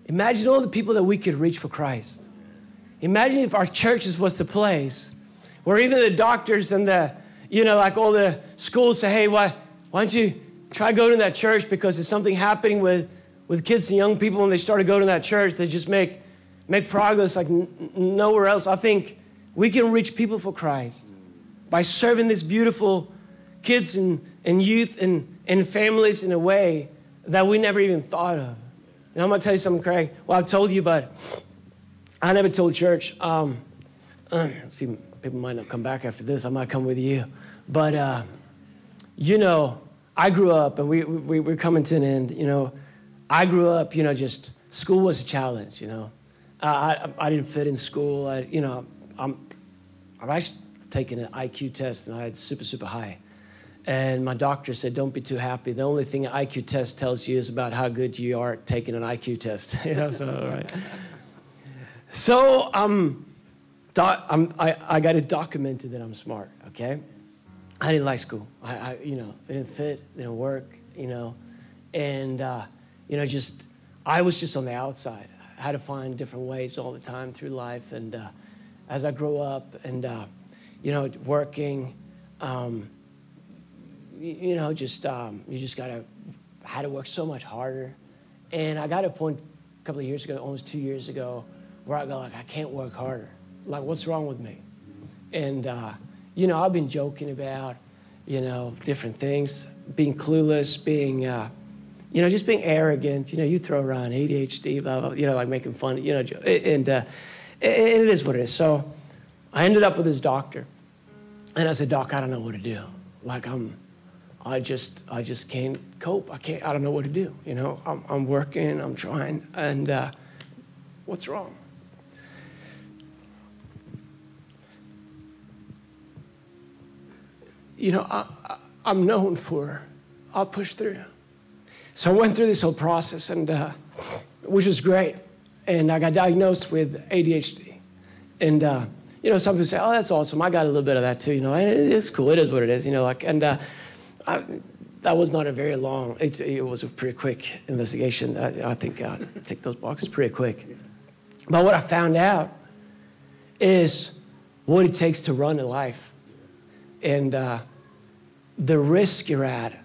Imagine all the people that we could reach for Christ. Imagine if our churches was the place where even the doctors and the, you know, like all the schools say, hey, why, why don't you try going to that church because there's something happening with, with kids and young people when they start to go to that church. They just make, make progress like n- nowhere else. I think we can reach people for Christ by serving these beautiful kids and, and youth and, and families in a way that we never even thought of. And I'm going to tell you something, Craig. Well, I've told you, but I never told church. Um, uh, see, people might not come back after this. I might come with you. But, uh, you know, I grew up, and we, we, we're coming to an end, you know. I grew up, you know, just school was a challenge, you know. Uh, I, I didn't fit in school. I, you know, I'm, I've actually taken an IQ test and I had super, super high. And my doctor said, Don't be too happy. The only thing an IQ test tells you is about how good you are at taking an IQ test. you know, so, all right. So um, doc, I'm, I, I got it documented that I'm smart, okay? I didn't like school. I, I you know, it didn't fit, it didn't work, you know. And, uh, you know, just, I was just on the outside. I had to find different ways all the time through life. And, uh, as I grew up and, uh, you know, working, um, you, know, just, um, you just got to, had to work so much harder. And I got a point a couple of years ago, almost two years ago, where I go like, I can't work harder. Like, what's wrong with me? And, uh, you know, I've been joking about, you know, different things, being clueless, being, uh, you know, just being arrogant. You know, you throw around ADHD, blah, blah, you know, like making fun, you know, and, uh, and it is what it is. So I ended up with this doctor. And I said, Doc, I don't know what to do. Like I'm, I just, I just can't cope. I can't, I don't know what to do. You know, I'm, I'm working, I'm trying, and uh, what's wrong? You know, I, I'm known for, I'll push through. So I went through this whole process, and uh, which was great. And I got diagnosed with ADHD. And uh, you know, some people say, "Oh, that's awesome. I got a little bit of that too." You know, and it's cool. It is what it is. You know, like, and uh, I, that was not a very long. It, it was a pretty quick investigation. I, I think I ticked those boxes pretty quick. But what I found out is what it takes to run a life, and uh, the risk you're at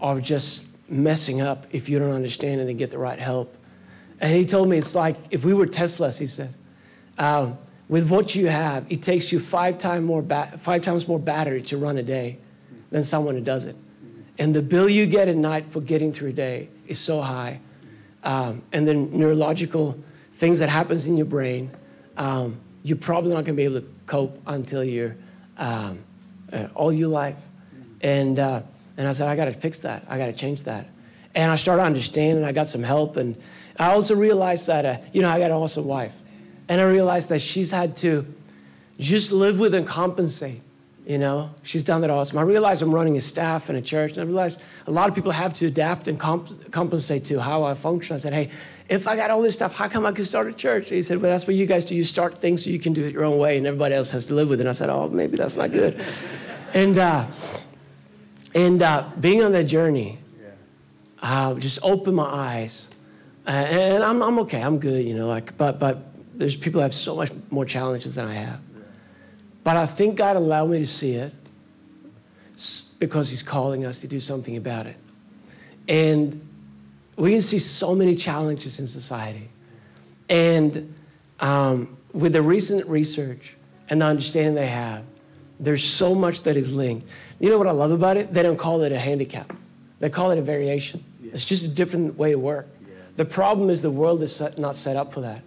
of just messing up if you don't understand it and get the right help. And he told me it's like if we were Teslas. He said. Um, with what you have, it takes you five, time more ba- five times more battery to run a day than someone who does it. And the bill you get at night for getting through a day is so high. Um, and the neurological things that happens in your brain, um, you're probably not going to be able to cope until you're um, uh, all your life. And, uh, and I said, I got to fix that. I got to change that. And I started understanding. I got some help. And I also realized that, uh, you know, I got an awesome wife. And I realized that she's had to just live with and compensate. You know, she's done that awesome. I realized I'm running a staff in a church, and I realized a lot of people have to adapt and comp- compensate to how I function. I said, hey, if I got all this stuff, how come I could start a church? He said, well, that's what you guys do. You start things so you can do it your own way, and everybody else has to live with it. And I said, oh, maybe that's not good. and uh, and uh, being on that journey, uh, just opened my eyes, uh, and I'm, I'm okay. I'm good, you know. Like, but but there's people who have so much more challenges than I have. But I think God allowed me to see it because He's calling us to do something about it. And we can see so many challenges in society. And um, with the recent research and the understanding they have, there's so much that is linked. You know what I love about it? They don't call it a handicap, they call it a variation. Yeah. It's just a different way to work. Yeah. The problem is the world is not set up for that.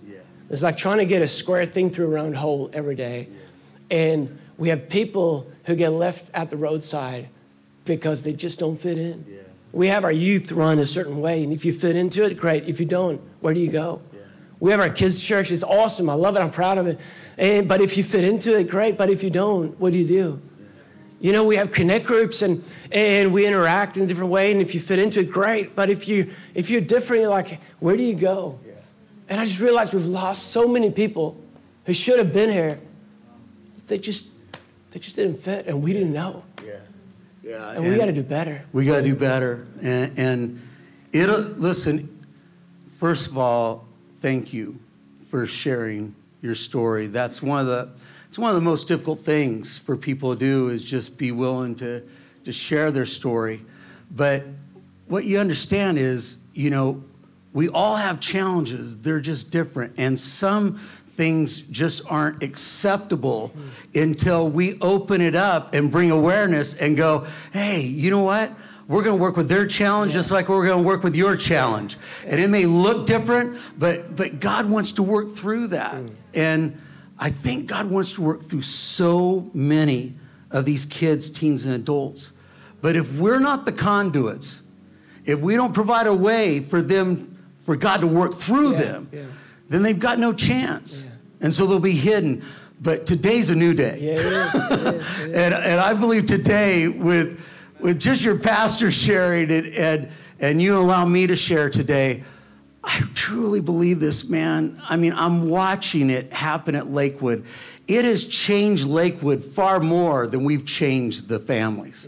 It's like trying to get a square thing through a round hole every day. And we have people who get left at the roadside because they just don't fit in. Yeah. We have our youth run a certain way, and if you fit into it, great. If you don't, where do you go? Yeah. We have our kids' church. It's awesome. I love it. I'm proud of it. And, but if you fit into it, great. But if you don't, what do you do? Yeah. You know, we have connect groups and, and we interact in a different way. And if you fit into it, great. But if, you, if you're different, you're like, where do you go? And I just realized we've lost so many people who should have been here. They just, they just didn't fit, and we didn't know. Yeah. And, and we got to do better. We got to do better. And, and it. Listen. First of all, thank you for sharing your story. That's one of the. It's one of the most difficult things for people to do is just be willing to, to share their story. But what you understand is, you know, we all have challenges, they're just different. And some things just aren't acceptable mm-hmm. until we open it up and bring awareness and go, hey, you know what? We're going to work with their challenge yeah. just like we're going to work with your challenge. Yeah. And it may look different, but, but God wants to work through that. Mm. And I think God wants to work through so many of these kids, teens, and adults. But if we're not the conduits, if we don't provide a way for them for God to work through yeah, them. Then they've got no chance. Yeah. And so they'll be hidden. But today's a new day. Yeah, it is. It is, it is. and, and I believe today, with, with just your pastor sharing it and, and you allow me to share today, I truly believe this, man. I mean, I'm watching it happen at Lakewood. It has changed Lakewood far more than we've changed the families.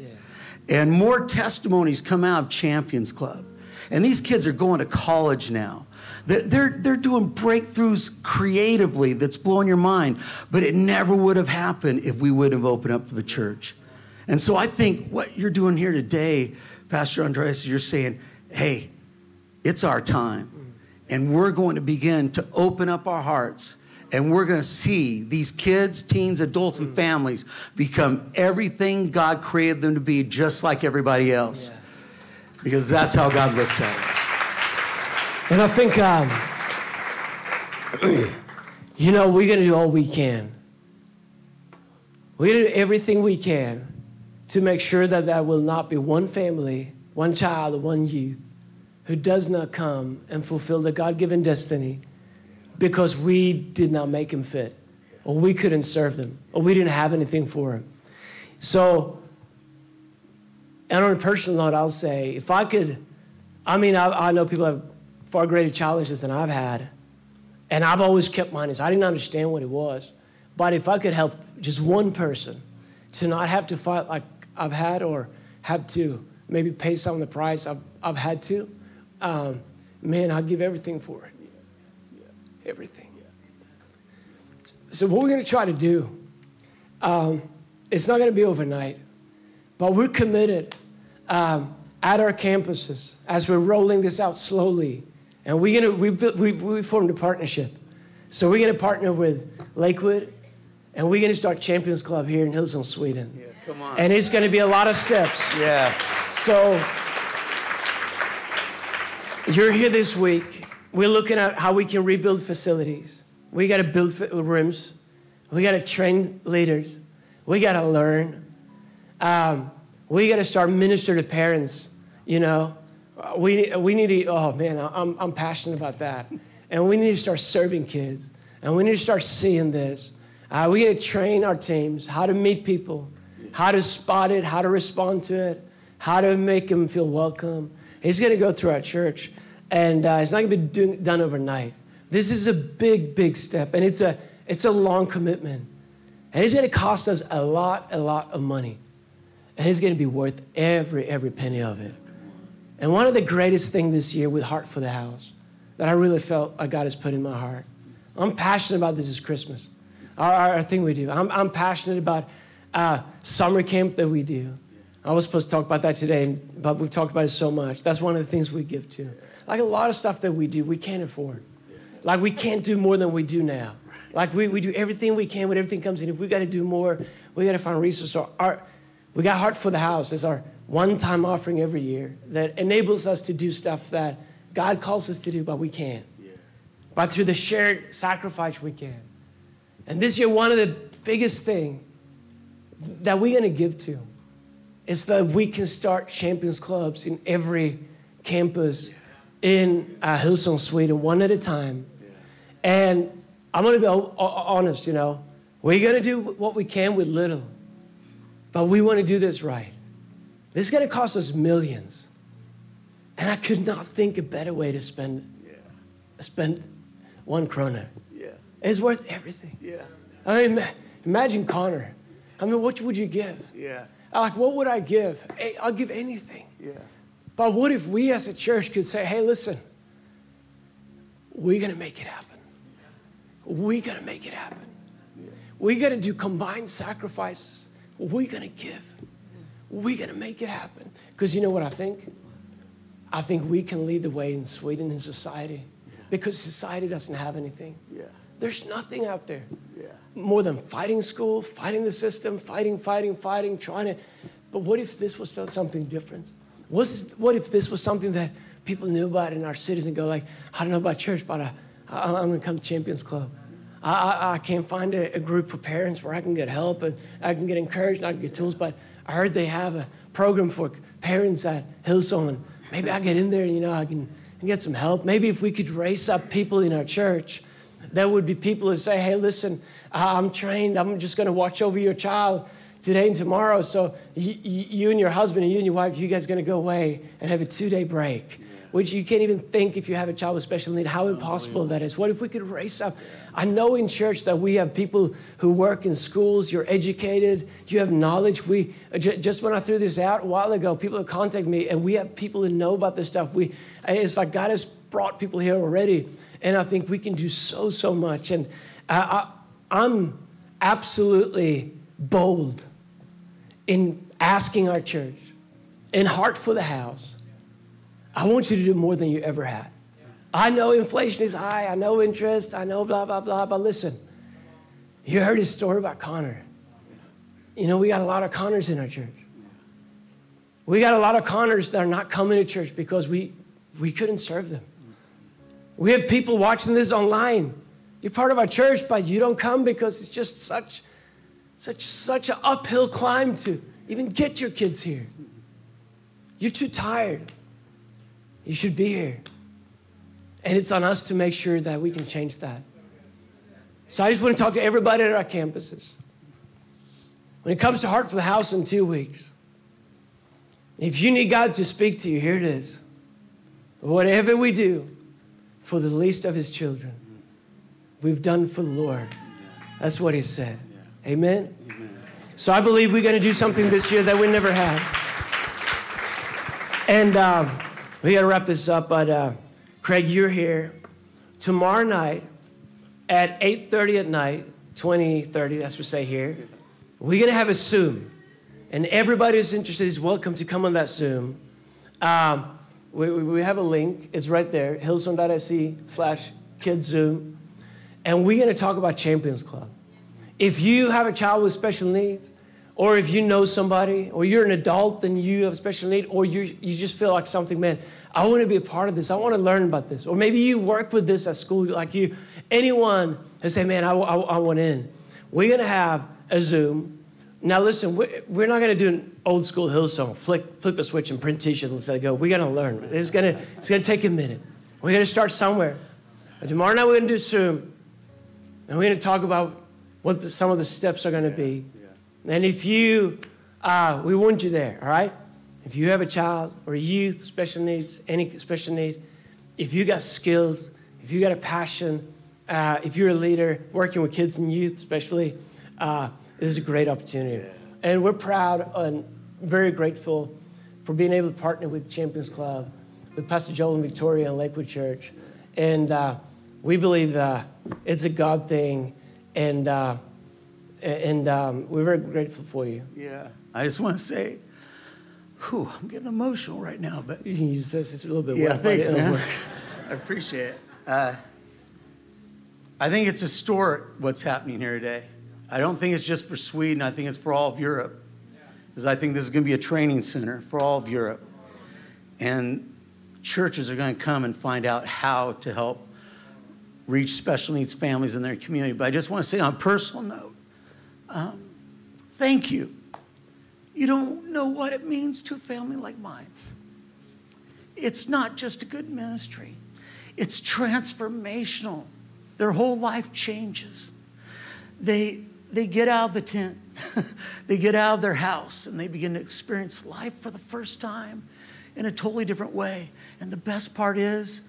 And more testimonies come out of Champions Club. And these kids are going to college now. They're, they're doing breakthroughs creatively that's blowing your mind, but it never would have happened if we would have opened up for the church. And so I think what you're doing here today, Pastor Andreas, you're saying, hey, it's our time. And we're going to begin to open up our hearts and we're going to see these kids, teens, adults, and families become everything God created them to be, just like everybody else. Yeah because that's how God looks at it. And I think, um, you know, we're going to do all we can. We're going to do everything we can to make sure that there will not be one family, one child, or one youth who does not come and fulfill the God given destiny because we did not make him fit, or we couldn't serve them, or we didn't have anything for him. So And on a personal note, I'll say if I could, I mean, I, I know people have far greater challenges than I've had. And I've always kept mine as I didn't understand what it was. But if I could help just one person to not have to fight like I've had or have to maybe pay some of the price I've, I've had to, um, man, I'd give everything for it. Everything. So, what we're going to try to do, um, it's not going to be overnight, but we're committed um, at our campuses as we're rolling this out slowly. And we're gonna, we, we, we formed a partnership. So, we're going to partner with Lakewood, and we're going to start Champions Club here in Hillsong, Sweden. Yeah, come on. And it's going to be a lot of steps. Yeah. So, you're here this week. We're looking at how we can rebuild facilities. We got to build rooms. We got to train leaders. We got to learn. Um, we got to start minister to parents. You know, we we need to. Oh man, I'm I'm passionate about that. And we need to start serving kids. And we need to start seeing this. Uh, we need to train our teams how to meet people, how to spot it, how to respond to it, how to make them feel welcome. He's going to go through our church, and uh, it's not going to be doing, done overnight. This is a big, big step, and it's a, it's a long commitment. And it's going to cost us a lot, a lot of money. And it's going to be worth every, every penny of it. And one of the greatest things this year with Heart for the House that I really felt like God has put in my heart, I'm passionate about this is Christmas, our, our thing we do. I'm, I'm passionate about uh, summer camp that we do. I was supposed to talk about that today, but we've talked about it so much. That's one of the things we give to. Like a lot of stuff that we do, we can't afford. Like we can't do more than we do now. Like we, we do everything we can when everything comes in. If we got to do more, we got to find resources. So our, we got Heart for the House as our one-time offering every year that enables us to do stuff that God calls us to do, but we can't. Yeah. But through the shared sacrifice, we can. And this year, one of the biggest thing that we're going to give to is that we can start champions clubs in every campus in uh, Hillsong, Sweden, one at a time. And I'm going to be honest, you know, we're going to do what we can with little, but we want to do this right. This is going to cost us millions. And I could not think a better way to spend, yeah. spend one krona. Yeah. It's worth everything. Yeah. I mean, imagine Connor. I mean, what would you give? Yeah. Like, what would I give? Hey, I'll give anything. Yeah. But what if we as a church could say, hey, listen, we're going to make it happen. We're going to make it happen. We're going to do combined sacrifices. We're going to give. We're going to make it happen. Because you know what I think? I think we can lead the way in Sweden in society because society doesn't have anything. Yeah. There's nothing out there yeah. more than fighting school, fighting the system, fighting, fighting, fighting, trying to. But what if this was something different? What's, what if this was something that people knew about in our cities and go like, I don't know about church, but I, I, am going to come to Champions Club. I, I, I can't find a, a, group for parents where I can get help and I can get encouraged and I can get tools, but I heard they have a program for parents at Hillsong. And maybe I get in there and, you know, I can, get some help. Maybe if we could raise up people in our church, there would be people who say, hey, listen, I'm trained. I'm just going to watch over your child today and tomorrow. So you, you, and your husband and you and your wife, you guys going to go away and have a two-day break, which you can't even think if you have a child with special need, how impossible that is. What if we could raise up? I know in church that we have people who work in schools, you're educated, you have knowledge. We Just when I threw this out a while ago, people have contacted me, and we have people who know about this stuff. We, it's like God has brought people here already, and I think we can do so, so much. And I, I, I'm absolutely bold in asking our church, in Heart for the House, I want you to do more than you ever had. I know inflation is high, I know interest, I know blah, blah, blah, but listen, you heard his story about Connor. You know, we got a lot of Connors in our church. We got a lot of Connors that are not coming to church because we, we couldn't serve them. We have people watching this online. You're part of our church, but you don't come because it's just such such, such an uphill climb to even get your kids here. You're too tired. You should be here. And it's on us to make sure that we can change that. So I just want to talk to everybody at our campuses. When it comes to Heart for the House in two weeks, If you need God to speak to you, here it is. Whatever we do for the least of his children, we've done for the Lord. That's what he said. Amen? So I believe we're going to do something this year that we never had. And um, we got to wrap this up, but uh, Craig, you're here tomorrow night at 8.30 at night, 2030, that's what we say here. We're going to have a Zoom. And everybody who's interested is welcome to come on that Zoom. Um, we, we have a link. It's right there, hillsong.se slash kidszoom. And we're going to talk about Champions Club. If you have a child with special needs, or if you know somebody, or you're an adult and you have a special need, or you, you just feel like something, man, I want to be a part of this. I want to learn about this. Or maybe you work with this at school, like you, anyone, and say, man, I, I, I want in. We're going to have a Zoom. Now, listen, we're not going to do an old school Hillsong, flick, flip a switch and print t shirts and say, go. We're going to learn. It's going to, it's going to take a minute. We're going to start somewhere. But tomorrow night, we're going to do Zoom. And we're going to talk about what the, some of the steps are going to be. And if you, uh, we want you there, all right? If you have a child or a youth, special needs, any special need, if you got skills, if you got a passion, uh, if you're a leader working with kids and youth, especially, uh, this is a great opportunity. Yeah. And we're proud and very grateful for being able to partner with Champions Club, with Pastor Joel and Victoria and Lakewood Church. And uh, we believe uh, it's a God thing. And uh, and um, we're very grateful for you. Yeah, I just want to say, whew, I'm getting emotional right now, but you can use this. It's a little bit yeah, wet. thanks, man. I appreciate it. Uh, I think it's historic what's happening here today. I don't think it's just for Sweden. I think it's for all of Europe, because I think this is going to be a training center for all of Europe, and churches are going to come and find out how to help reach special needs families in their community. But I just want to say on a personal note um, thank you. You don't know what it means to a family like mine. It's not just a good ministry, it's transformational. Their whole life changes. They, they get out of the tent, they get out of their house, and they begin to experience life for the first time in a totally different way. And the best part is,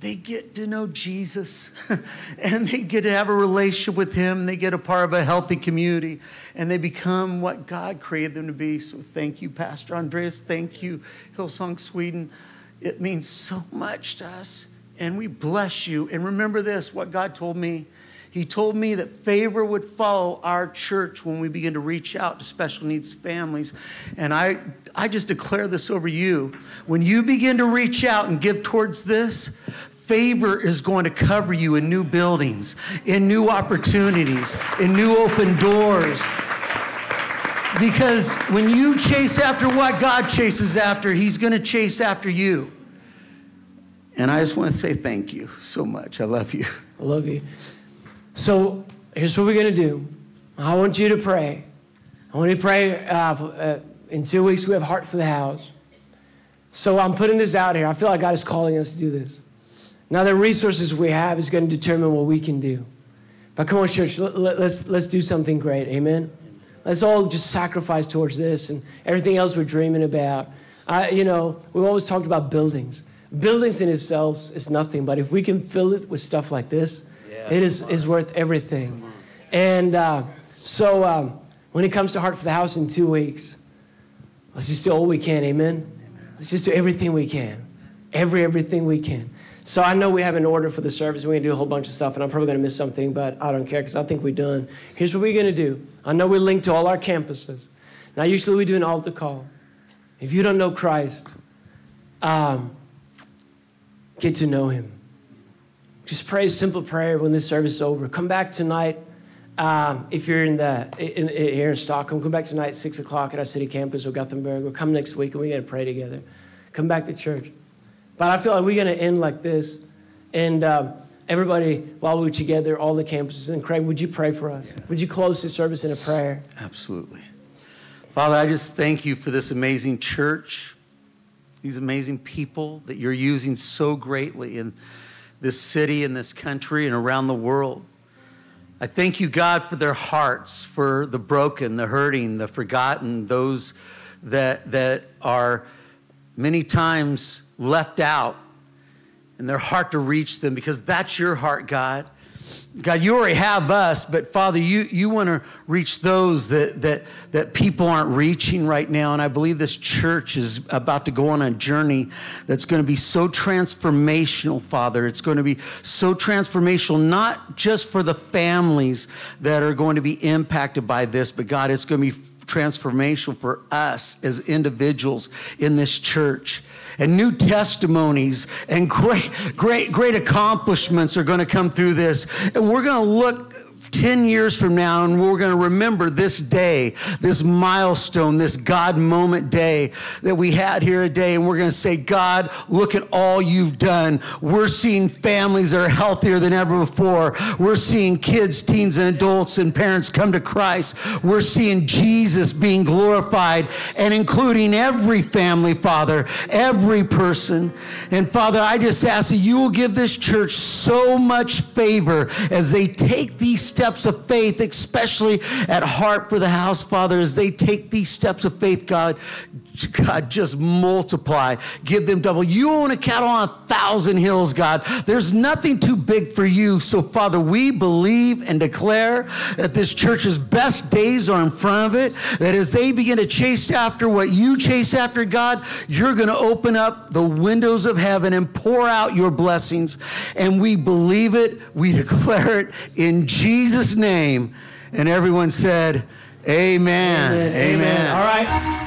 they get to know Jesus and they get to have a relationship with Him. They get a part of a healthy community and they become what God created them to be. So thank you, Pastor Andreas. Thank you, Hillsong Sweden. It means so much to us and we bless you. And remember this what God told me. He told me that favor would follow our church when we begin to reach out to special needs families. And I, I just declare this over you. When you begin to reach out and give towards this, favor is going to cover you in new buildings, in new opportunities, in new open doors. Because when you chase after what God chases after, He's going to chase after you. And I just want to say thank you so much. I love you. I love you. So here's what we're going to do I want you to pray. I want you to pray. Uh, uh, in two weeks, we have Heart for the House. So I'm putting this out here. I feel like God is calling us to do this. Now, the resources we have is going to determine what we can do. But come on, church, let, us let's, let's do something great. Amen? Let's all just sacrifice towards this and everything else we're dreaming about. I, you know, we've always talked about buildings. Buildings in themselves is nothing, but if we can fill it with stuff like this, yeah, it is, is worth everything. And uh, so um, when it comes to Heart for the House in two weeks, let's just do all we can. Amen? Let's just do everything we can. Every, everything we can. So I know we have an order for the service. We're going to do a whole bunch of stuff, and I'm probably going to miss something, but I don't care because I think we're done. Here's what we're going to do. I know we're linked to all our campuses. Now, usually we do an altar call. If you don't know Christ, um, get to know him. Just pray a simple prayer when this service is over. Come back tonight. Um, if you're in the in, in, here in Stockholm, come back tonight at six o'clock at our city campus or Gothenburg, or come next week and we're to pray together. Come back to church. But I feel like we're going to end like this. And um, everybody, while we're together, all the campuses. And Craig, would you pray for us? Yeah. Would you close this service in a prayer? Absolutely. Father, I just thank you for this amazing church, these amazing people that you're using so greatly in this city, in this country, and around the world. I thank you, God, for their hearts, for the broken, the hurting, the forgotten, those that, that are many times left out and their heart to reach them because that's your heart, God. God, you already have us, but Father, you, you want to reach those that, that, that people aren't reaching right now. And I believe this church is about to go on a journey that's going to be so transformational, Father. It's going to be so transformational, not just for the families that are going to be impacted by this, but God, it's going to be transformational for us as individuals in this church and new testimonies and great, great, great accomplishments are going to come through this. And we're going to look 10 years from now, and we're going to remember this day, this milestone, this God moment day that we had here today, and we're going to say, God, look at all you've done. We're seeing families that are healthier than ever before. We're seeing kids, teens, and adults and parents come to Christ. We're seeing Jesus being glorified and including every family, Father, every person. And Father, I just ask that you will give this church so much favor as they take these steps of faith, especially at Heart for the House, Father, as they take these steps of faith, God, God, just multiply. Give them double. You own a cattle on a thousand hills, God. There's nothing too big for you. So, Father, we believe and declare that this church's best days are in front of it. That as they begin to chase after what you chase after, God, you're going to open up the windows of heaven and pour out your blessings. And we believe it. We declare it in Jesus' name. And everyone said, Amen. Amen. Amen. All right.